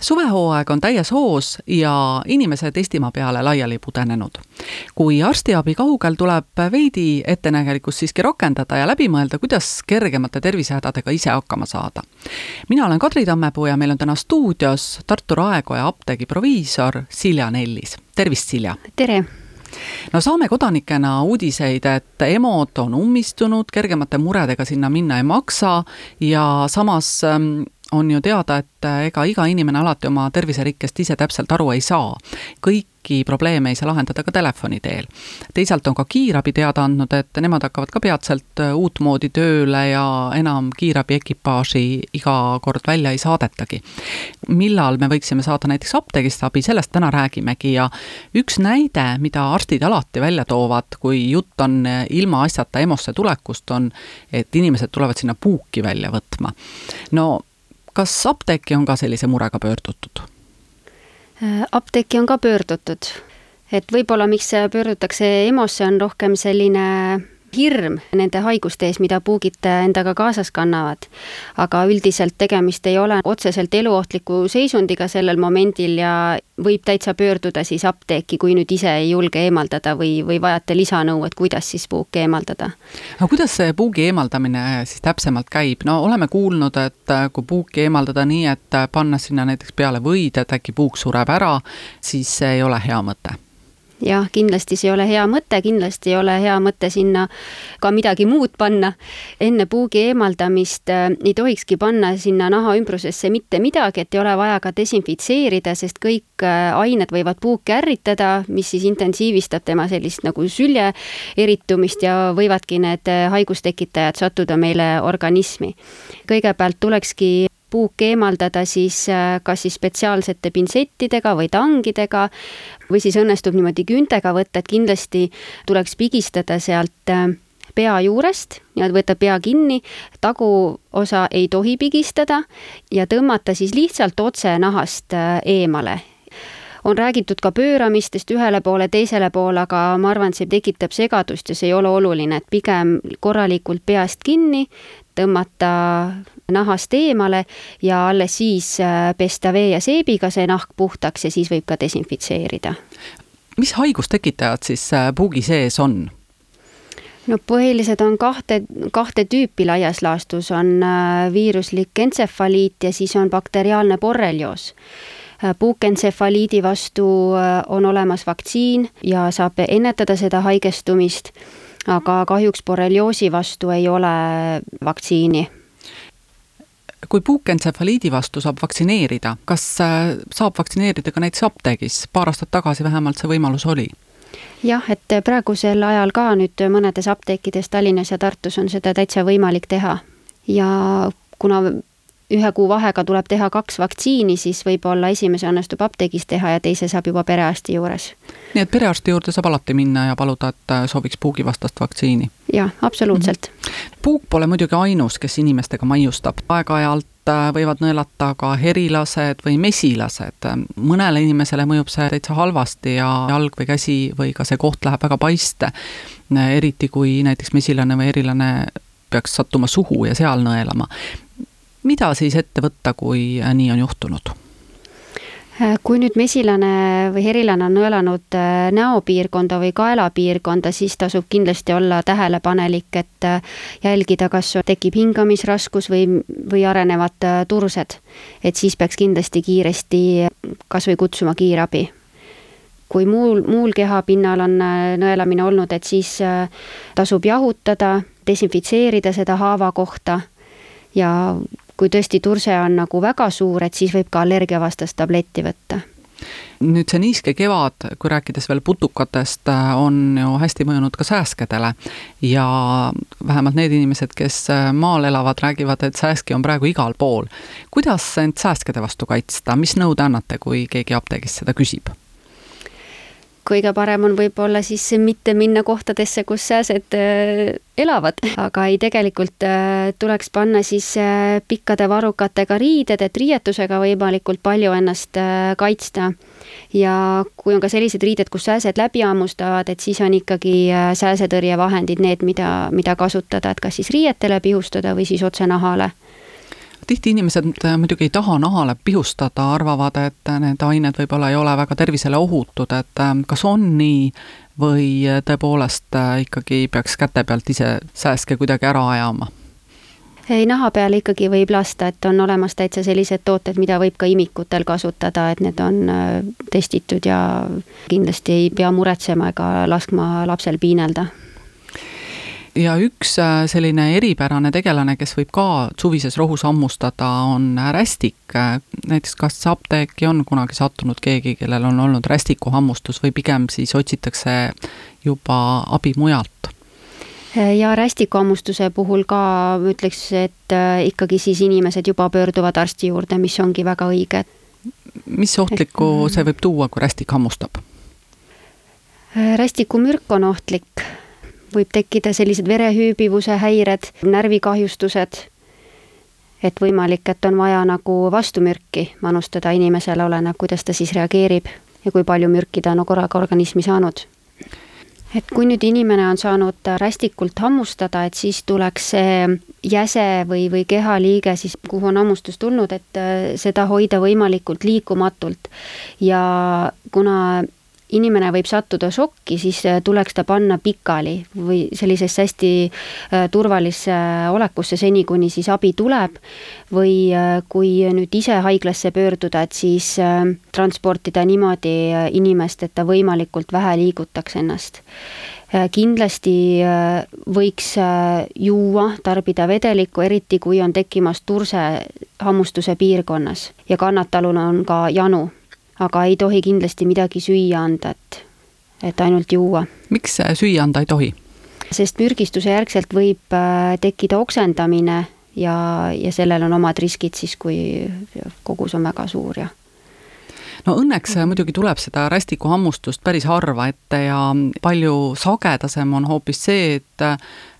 suvehooaeg on täies hoos ja inimesed Eestimaa peale laiali pudenenud. kui arstiabi kaugel, tuleb veidi ettenägelikkust siiski rakendada ja läbi mõelda, kuidas kergemate tervisehädadega ise hakkama saada. mina olen Kadri Tammepuu ja meil on täna stuudios Tartu Raekoja apteegi proviisor Silja Nellis, tervist, Silja! tere! no saame kodanikena uudiseid, et EMO-d on ummistunud, kergemate muredega sinna minna ei maksa ja samas on ju teada, et äh, ega iga inimene alati oma terviserikkest ise täpselt aru ei saa. kõiki probleeme ei saa lahendada ka telefoni teel. teisalt on ka kiirabi teada andnud, et nemad hakkavad ka peatselt äh, uutmoodi tööle ja enam kiirabi ekipaaži iga kord välja ei saadetagi. millal me võiksime saada näiteks apteegist abi, sellest täna räägimegi ja üks näide, mida arstid alati välja toovad, kui jutt on äh, ilmaasjata EMO-sse tulekust, on, et inimesed tulevad sinna puuki välja võtma. no kas apteeki on ka sellise murega pöördutud? Äh, apteeki on ka pöördutud, et võib-olla miks pöördutakse EMO-sse, on rohkem selline hirm nende haiguste ees, mida puugid endaga kaasas kannavad. aga üldiselt tegemist ei ole otseselt eluohtliku seisundiga sellel momendil ja võib täitsa pöörduda siis apteeki, kui nüüd ise ei julge eemaldada või, või vajate lisanõu, et kuidas siis puuki eemaldada. aga kuidas see puugi eemaldamine siis täpsemalt käib, no oleme kuulnud, et kui puuki eemaldada nii, et panna sinna näiteks peale võid, et äkki puuk sureb ära, siis see ei ole hea mõte jah, kindlasti see ei ole hea mõte, kindlasti ei ole hea mõte sinna ka midagi muud panna. enne puugi eemaldamist äh, ei tohikski panna sinna naha ümbrusesse mitte midagi, et ei ole vaja ka desinfitseerida, sest kõik äh, ained võivad puuki ärritada, mis siis intensiivistab tema sellist nagu sülje eritumist ja võivadki need äh, haigustekitajad sattuda meile organismi. kõigepealt tulekski puuk eemaldada siis kas siis spetsiaalsete pintsettidega või tangidega või siis õnnestub niimoodi küüntega võtta, et kindlasti tuleks pigistada sealt äh, pea juurest ja võtta pea kinni, taguosa ei tohi pigistada ja tõmmata siis lihtsalt otse nahast äh, eemale on räägitud ka pööramistest ühele poole, teisele poole, aga ma arvan, et see tekitab segadust ja see ei ole oluline, et pigem korralikult peast kinni, tõmmata nahast eemale ja alles siis äh, pesta vee ja seebiga see nahk puhtaks ja siis võib ka desinfitseerida. mis haigustekitajad siis äh, puugi sees on? no põhilised on kahte, kahte tüüpi laias laastus, on äh, viiruslik entsefaliit ja siis on bakteriaalne borrelioos puukentsefaliidi vastu on olemas vaktsiin ja saab ennetada seda haigestumist, aga kahjuks borrelioosi vastu ei ole vaktsiini. Kui puukentsefaliidi vastu saab vaktsineerida, kas äh, saab vaktsineerida ka näiteks apteegis, paar aastat tagasi vähemalt see võimalus oli? jah, et praegusel ajal ka nüüd mõnedes apteekides Tallinnas ja Tartus on seda täitsa võimalik teha. Ja kuna ühe kuu vahega tuleb teha kaks vaktsiini, siis võib-olla esimese õnnestub apteegis teha ja teise saab juba perearsti juures. nii et perearsti juurde saab alati minna ja paluda, et äh, sooviks puugivastast vaktsiini? jah, absoluutselt mm. -hmm. puuk pole muidugi ainus, kes inimestega maiustab, aeg-ajalt äh, võivad nõelata ka herilased või mesilased. mõnele inimesele mõjub see täitsa halvasti ja jalg või käsi või ka see koht läheb väga paiste. eriti kui näiteks mesilane või herilane peaks sattuma suhu ja seal nõelama mida siis ette võtta, kui äh, nii on juhtunud? Äh, kui nüüd mesilane või herilane on nõelanud äh, näopiirkonda või kaelapiirkonda, siis tasub kindlasti olla tähelepanelik, et jälgida, kas tekib hingamisraskus või, või arenevad tursed. et siis peaks kindlasti kiiresti kas või kutsuma kiirabi. kui muul, muul kehapinnal on nõelamine olnud, et siis tasub jahutada, desinfitseerida seda haava kohta ja kui tõesti turse on nagu väga suur, et siis võib ka allergiavastast tabletti võtta nüüd see niiske kevad, kui rääkides veel putukatest, on ju hästi mõjunud ka sääskedele. ja vähemalt need inimesed, kes maal elavad, räägivad, et sääski on praegu igal pool. kuidas end sääskede vastu kaitsta, mis nõu te annate, kui keegi apteegis seda küsib? Kõige parem on võib-olla siis mitte minna kohtadesse, kus sääsed äh, elavad, aga ei, tegelikult äh, tuleks panna siis äh, pikkade varrukatega riided, et riietusega võimalikult palju ennast kaitsta. ja kui on ka sellised riided, kus sääsed läbi hammustavad, et siis on ikkagi sääsetõrjevahendid need, mida, mida kasutada, et kas siis riietele pihustada või siis otse nahale tihti inimesed äh, muidugi ei taha nahale pihustada, arvavad, et need ained võib-olla ei ole väga tervisele ohutud, et äh, kas on nii või tõepoolest äh, ikkagi peaks käte pealt ise sääske kuidagi ära ajama? ei, naha peale ikkagi võib lasta, et on olemas täitsa sellised tooted, mida võib ka imikutel kasutada, et need on testitud ja kindlasti ei pea muretsema ega laskma lapsel piinelda ja üks äh, selline eripärane tegelane, kes võib ka suvises rohus hammustada, on rästik. näiteks kas apteeki on kunagi sattunud keegi, kellel on olnud rästikuhammustus või pigem siis otsitakse juba abi mujalt? ja rästikuhammustuse puhul ka ütleks, et äh, ikkagi siis inimesed juba pöörduvad arsti juurde, mis ongi väga õige. mis ohtlikku see võib tuua, kui rästik hammustab? rästikumürk on ohtlik võib tekkida sellised verehüübivuse häired, närvikahjustused, et võimalik, et on vaja nagu vastumürki manustada inimesele, oleneb, kuidas ta siis reageerib ja kui palju mürki ta on korraga organismi saanud. et kui nüüd inimene on saanud rästikult hammustada, et siis tuleks see jäse või, või kehaliige siis, kuhu on hammustus tulnud, et äh, seda hoida võimalikult liikumatult. ja kuna inimene võib sattuda šokki, siis äh, tuleks ta panna pikali või sellisesse hästi äh, turvalisse äh, olekusse, seni kuni siis abi tuleb. või kui nüüd ise haiglasse pöörduda, et siis transportida niimoodi inimest, et ta võimalikult vähe liigutaks ennast. Kindlasti võiks juua, tarbida vedelikku, eriti kui on tekkimas turse hammustuse piirkonnas. Ja kannatalul on ka janu aga ei tohi kindlasti midagi süüa anda, et, et ainult juua. miks süüa anda ei tohi? sest mürgistuse järgselt võib äh, tekkida oksendamine ja, ja sellel on omad riskid siis, kui kogus on väga suur ja no õnneks muidugi tuleb seda rästikuhammustust päris harva ette ja palju sagedasem on hoopis see, et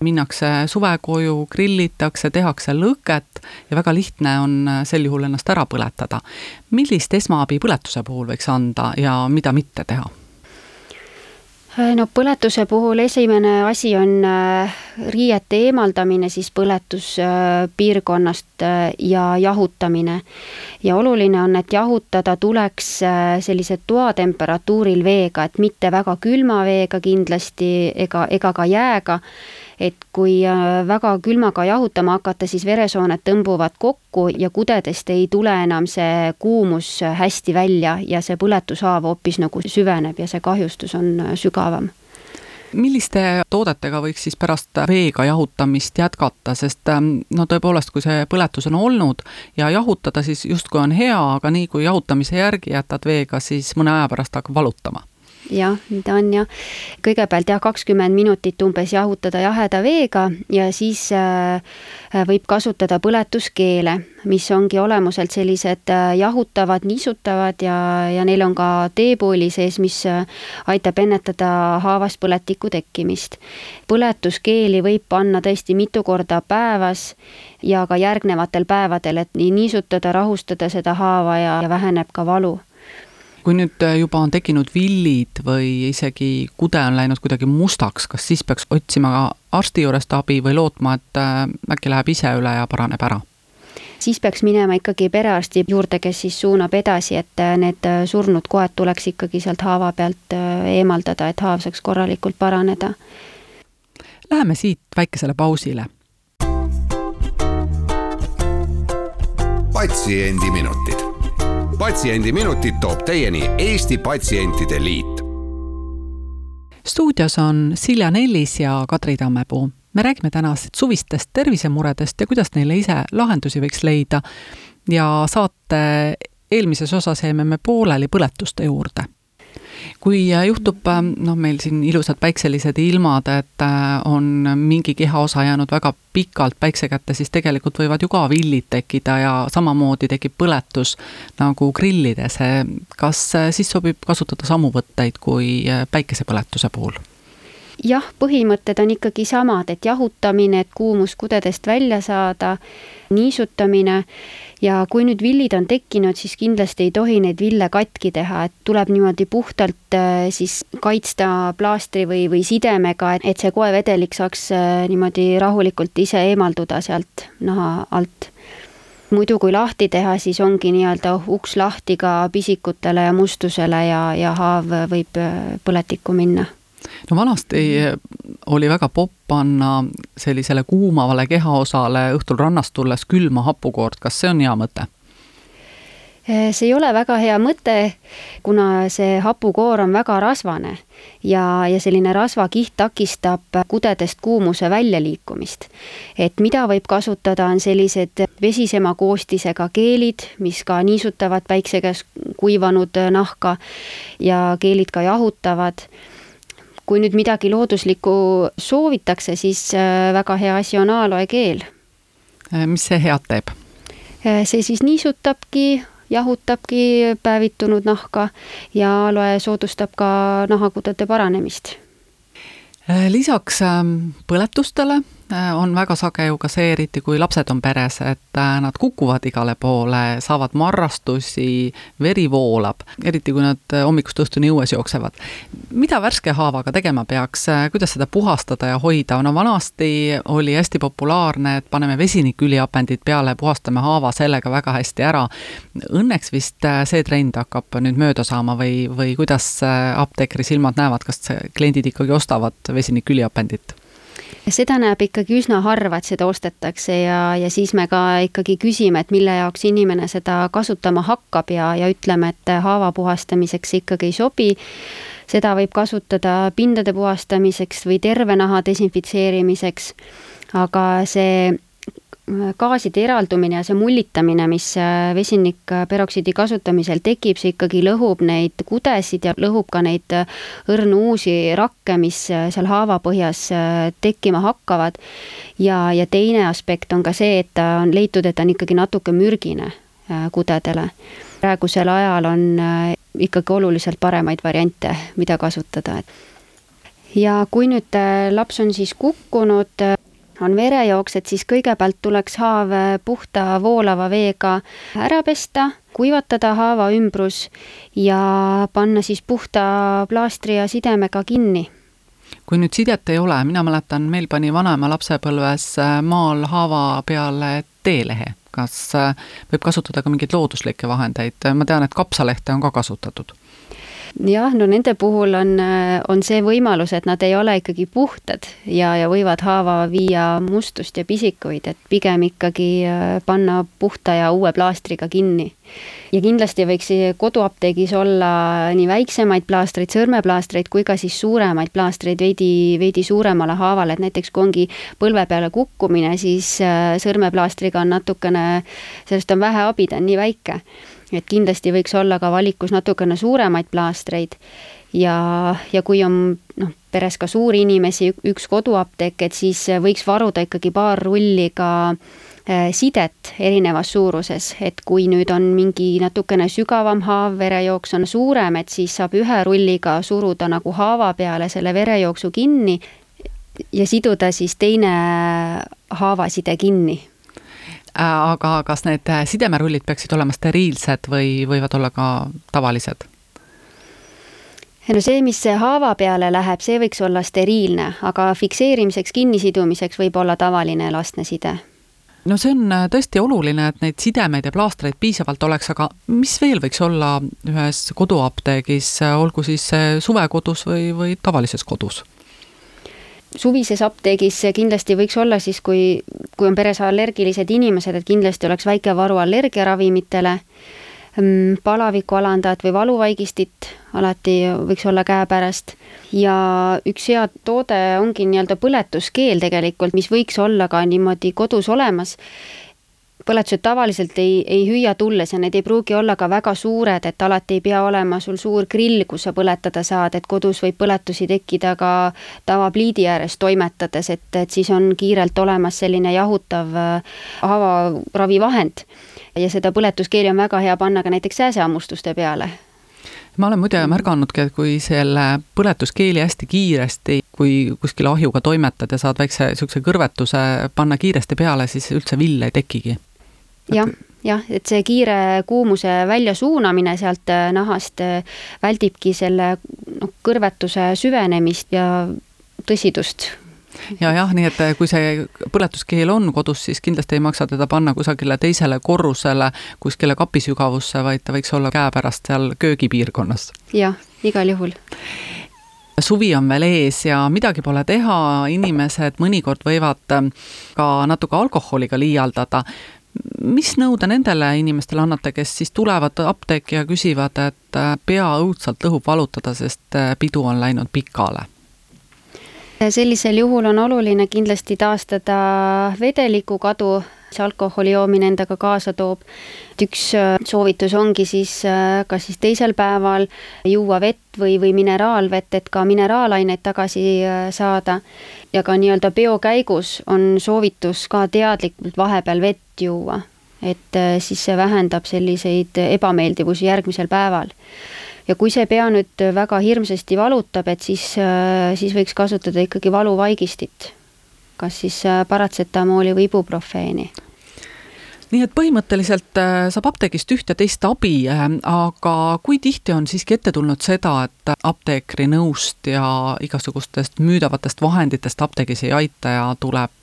minnakse suvekoju, grillitakse, tehakse lõket ja väga lihtne on sel juhul ennast ära põletada. millist esmaabi põletuse puhul võiks anda ja mida mitte teha? Äh, no põletuse puhul esimene asi on äh, riiete eemaldamine siis põletuspiirkonnast äh, ja jahutamine. ja oluline on, et jahutada tuleks sellise toatemperatuuril veega, et mitte väga külma veega kindlasti ega, ega ka jääga et kui äh, väga külmaga jahutama hakata, siis veresooned tõmbuvad kokku ja kudedest ei tule enam see kuumus hästi välja ja see põletushaav hoopis nagu süveneb ja see kahjustus on äh, sügavam. Milliste toodetega võiks siis pärast veega jahutamist jätkata, sest ähm, no tõepoolest, kui see põletus on olnud ja jahutada siis justkui on hea, aga nii kui jahutamise järgi jätad veega, siis mõne aja pärast hakkab valutama jah, ta on jah. kõigepealt jah, kakskümmend minutit umbes jahutada jaheda veega ja siis äh, võib kasutada põletuskeele, mis ongi olemuselt sellised äh, jahutavad, niisutavad ja, ja neil on ka teepooli sees, mis äh, aitab ennetada haavas põletiku tekkimist. põletuskeeli võib panna tõesti mitu korda päevas ja ka järgnevatel päevadel, et nii niisutada, rahustada seda haava ja, ja väheneb ka valu kui nüüd äh, juba on tekkinud villid või isegi kude on läinud kuidagi mustaks, kas siis peaks otsima ka arsti juurest abi või lootma, et äh, äkki läheb ise üle ja paraneb ära? siis peaks minema ikkagi perearsti juurde, kes siis suunab edasi, et äh, need surnud koed tuleks ikkagi sealt haava pealt eemaldada, et haav saaks korralikult paraneda. Läheme siit väikesele pausile. patsiendiminutid patsiendiminutid toob teieni Eesti Patsientide Liit. stuudios on Silja Nellis ja Kadri Tammepuu. me räägime täna suvistest tervisemuredest ja kuidas neile ise lahendusi võiks leida. ja saate eelmises osas jäime me pooleli põletuste juurde kui äh, juhtub, äh, noh, meil siin ilusad päikselised ilmad, et äh, on mingi kehaosa jäänud väga pikalt päikse kätte, siis tegelikult võivad ju ka villid tekkida ja samamoodi tekib põletus nagu grillides. kas siis sobib kasutada samu võtteid kui päikesepõletuse puhul? Jah, põhimõtted on ikkagi samad, et jahutamine, et kuumus kudedest välja saada, niisutamine. Ja kui nüüd villid on tekkinud, siis kindlasti ei tohi neid ville katki teha, et tuleb niimoodi puhtalt äh, siis kaitsta plaastri või, või sidemega, et see koevedelik saaks äh, niimoodi rahulikult ise eemalduda sealt naha alt. Muidu kui lahti teha, siis ongi nii-öelda uks lahti ka pisikutele ja mustusele ja, ja haav võib äh, põletikku minna no vanasti oli väga popp panna sellisele kuumavale kehaosale õhtul rannast tulles külma hapukoort, kas see on hea mõte? see ei ole väga hea mõte, kuna see hapukoor on väga rasvane ja, ja selline rasvakiht takistab kudedest kuumuse väljaliikumist. et mida võib kasutada, on sellised vesisema koostisega keelid, mis ka niisutavad päikse käes kuivanud nahka ja keelid ka jahutavad kui nüüd midagi looduslikku soovitakse, siis äh, väga hea asi on aloe keel. Äh, mis see head teeb? Äh, see siis niisutabki, jahutabki päevitunud nahka ja aloe soodustab ka nahakudede paranemist. lisaks ähm, põletustele on väga sage ju ka see, eriti kui lapsed on peres, et äh, nad kukuvad igale poole, saavad marrastusi, veri voolab, eriti kui nad äh, hommikust õhtuni õues jooksevad. mida värske haavaga tegema peaks, kuidas seda puhastada ja hoida, no vanasti oli hästi populaarne, et paneme vesiniküliapendid peale, puhastame haava sellega väga hästi ära. Õnneks vist see trend hakkab nüüd mööda saama või, või kuidas apteekri silmad näevad, kas kliendid ikkagi ostavad vesiniküliapendit? Seda näeb ikkagi üsna harva, et seda ostetakse ja, ja siis me ka ikkagi küsime, et mille jaoks inimene seda kasutama hakkab ja, ja ütleme, et haava puhastamiseks ikkagi ei sobi. seda võib kasutada pindade puhastamiseks või terve naha desinfitseerimiseks. aga see gaaside eraldumine ja see mullitamine, mis äh, vesinikperoksiidi kasutamisel tekib, see ikkagi lõhub neid kudesid ja lõhub ka neid äh, õrnu uusi rakke, mis äh, seal haavapõhjas tekkima hakkavad. ja, ja teine aspekt on ka see, et ta on leitud, et ta on ikkagi natuke mürgine kudedele. praegusel ajal on ikkagi oluliselt paremaid variante, mida kasutada, et ja kui nüüd laps on siis kukkunud on verejooks, et siis kõigepealt tuleks haav puhta voolava veega ära pesta, kuivatada haava ümbrus ja panna siis puhta plaastri ja sidemega kinni. Kui nüüd sidet ei ole, mina mäletan, meil pani vanaema lapsepõlves äh, maal haava peale teelehe. kas äh, võib kasutada ka mingeid looduslikke vahendeid, ma tean, et kapsalehte on ka kasutatud jah, no nende puhul on, on see võimalus, et nad ei ole ikkagi puhtad ja, ja võivad haava viia mustust ja pisikuid, et pigem ikkagi äh, panna puhta ja uue plaastriga kinni. ja kindlasti võiks koduapteegis olla nii väiksemaid plaastreid, sõrmeplaastreid kui ka siis suuremaid plaastreid veidi, veidi suuremale haavale, et näiteks kui ongi põlve peale kukkumine, siis äh, sõrmeplaastriga on natukene, sellest on vähe abi, ta on nii väike et kindlasti võiks olla ka valikus natukene suuremaid plaastreid. Ja, ja kui on noh, peres ka suuri inimesi, üks koduapteek, et siis võiks varuda ikkagi paar rulli ka äh, sidet erinevas suuruses, et kui nüüd on mingi natukene sügavam haav, verejooks on suurem, et siis saab ühe rulliga suruda nagu haava peale selle verejooksu kinni ja siduda siis teine haavaside kinni aga kas need äh, sidemerullid peaksid olema steriilsed või võivad olla ka tavalised? no see, mis haava peale läheb, see võiks olla steriilne, aga fikseerimiseks, kinnisidumiseks võib olla tavaline elastne side no see on äh, tõesti oluline, et neid sidemeid ja plaastreid piisavalt oleks, aga mis veel võiks olla ühes koduapteegis, olgu siis suvekodus või, või tavalises kodus? Suvises apteegis kindlasti võiks olla siis, kui, kui on peres allergilised inimesed, et kindlasti oleks väike varu allergiaravimitele, mm, palaviku alandajat või valuvaigistit alati võiks olla käepärast ja üks hea toode ongi nii-öelda põletuskeel tegelikult, mis võiks olla ka niimoodi kodus olemas põletused tavaliselt ei, ei hüüa tulles ja need ei pruugi olla ka väga suured, et alati ei pea olema sul suur grill, kus sa põletada saad, et kodus võib põletusi tekkida ka tavapliidi ääres toimetades, et, et siis on kiirelt olemas selline jahutav äh, haavaravivahend. ja seda põletuskeeli on väga hea panna ka näiteks sääsehammustuste peale ma olen muide märganudki, et kui selle põletuskeeli hästi kiiresti, kui kuskile ahjuga toimetad ja saad väikse niisuguse kõrvetuse panna kiiresti peale, siis üldse vill ei tekigi. Jah, jah, et see kiire kuumuse väljasuunamine sealt äh, nahast äh, väldibki selle noh, kõrvetuse süvenemist ja tõsidust ja jah, nii et eh, kui see põletuskeel on kodus, siis kindlasti ei maksa teda panna kusagile teisele korrusele, kuskile kapisügavusse, vaid ta võiks olla käepärast seal köögipiirkonnas. jah, igal juhul suvi on veel ees ja midagi pole teha, inimesed mõnikord võivad ka natuke alkoholiga liialdada. Mis nõu te nendele inimestele annate, kes siis tulevad apteeki ja küsivad, et eh, pea õudselt lõhub valutada, sest pidu on läinud pikale? sellisel juhul on oluline kindlasti taastada vedeliku see alkoholi joomine endaga kaasa toob. üks äh, soovitus ongi siis äh, kas siis teisel päeval juua vett või, või mineraalvett, et ka mineraalaineid tagasi äh, saada. ja ka nii-öelda peo käigus on soovitus ka teadlikult vahepeal vett juua, et siis see vähendab selliseid ebameeldivusi järgmisel päeval ja kui see pea nüüd väga hirmsasti valutab, et siis, siis võiks kasutada ikkagi valuvaigistit. Kas siis äh, paratsetamooli või ibuprofeeni nii et põhimõtteliselt äh, saab apteegist üht ja teist abi, äh, aga kui tihti on siiski ette tulnud seda, et apteekri nõust ja igasugustest müüdavatest vahenditest apteegis ei aita ja tuleb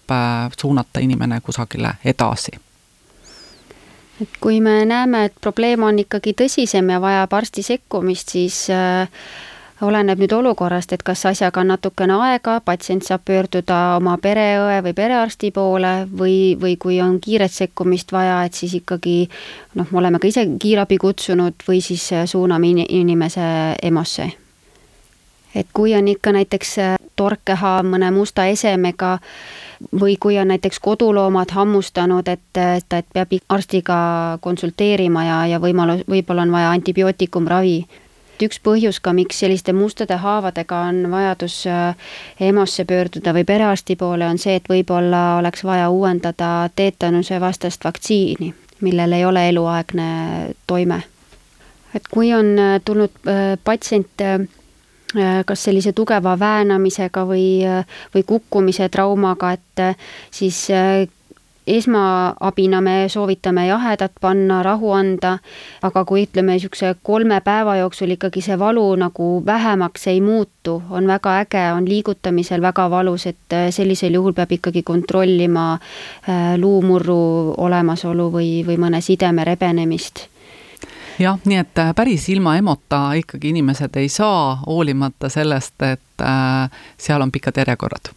suunata inimene kusagile edasi? et kui me näeme, et probleem on ikkagi tõsisem ja vajab arsti sekkumist, siis äh, oleneb nüüd olukorrast, et kas asjaga on natukene aega, patsient saab pöörduda oma pereõe või perearsti poole või, või kui on kiiret sekkumist vaja, et siis ikkagi noh, me oleme ka ise kiirabi kutsunud või siis äh, suuname inimese EMO-sse. et kui on ikka näiteks äh, torkehaava mõne musta esemega või kui on näiteks koduloomad hammustanud, et, et, et peab arstiga konsulteerima ja, ja võimalus, võib-olla on vaja antibiootikumravi. Üks põhjus ka, miks selliste mustade haavadega on vajadus äh, EMO-sse pöörduda või perearsti poole, on see, et võib-olla oleks vaja uuendada teetanuse vastast vaktsiini, millel ei ole eluaegne toime. et kui on äh, tulnud äh, patsient kas sellise tugeva väänamisega või, või kukkumise traumaga, et siis esmaabina me soovitame jahedat panna, rahu anda, aga kui ütleme, niisuguse kolme päeva jooksul ikkagi see valu nagu vähemaks ei muutu, on väga äge, on liigutamisel väga valus, et sellisel juhul peab ikkagi kontrollima luumurru olemasolu või, või mõne sideme rebenemist jah, nii et äh, päris ilma EMO-ta ikkagi inimesed ei saa, hoolimata sellest, et äh, seal on pikad järjekorrad.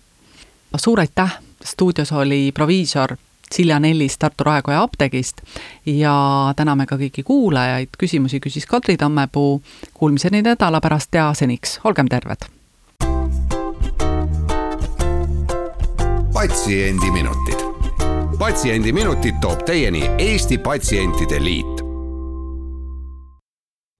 suur aitäh, stuudios oli proviisor Silja Nellis Tartu Raekoja apteegist ja täname ka kõiki kuulajaid, küsimusi küsis Kadri Tammepuu. Kuulmiseni nädala pärast ja seniks olgem terved. patsiendiminutid. patsiendiminutid toob teieni Eesti Patsientide Liit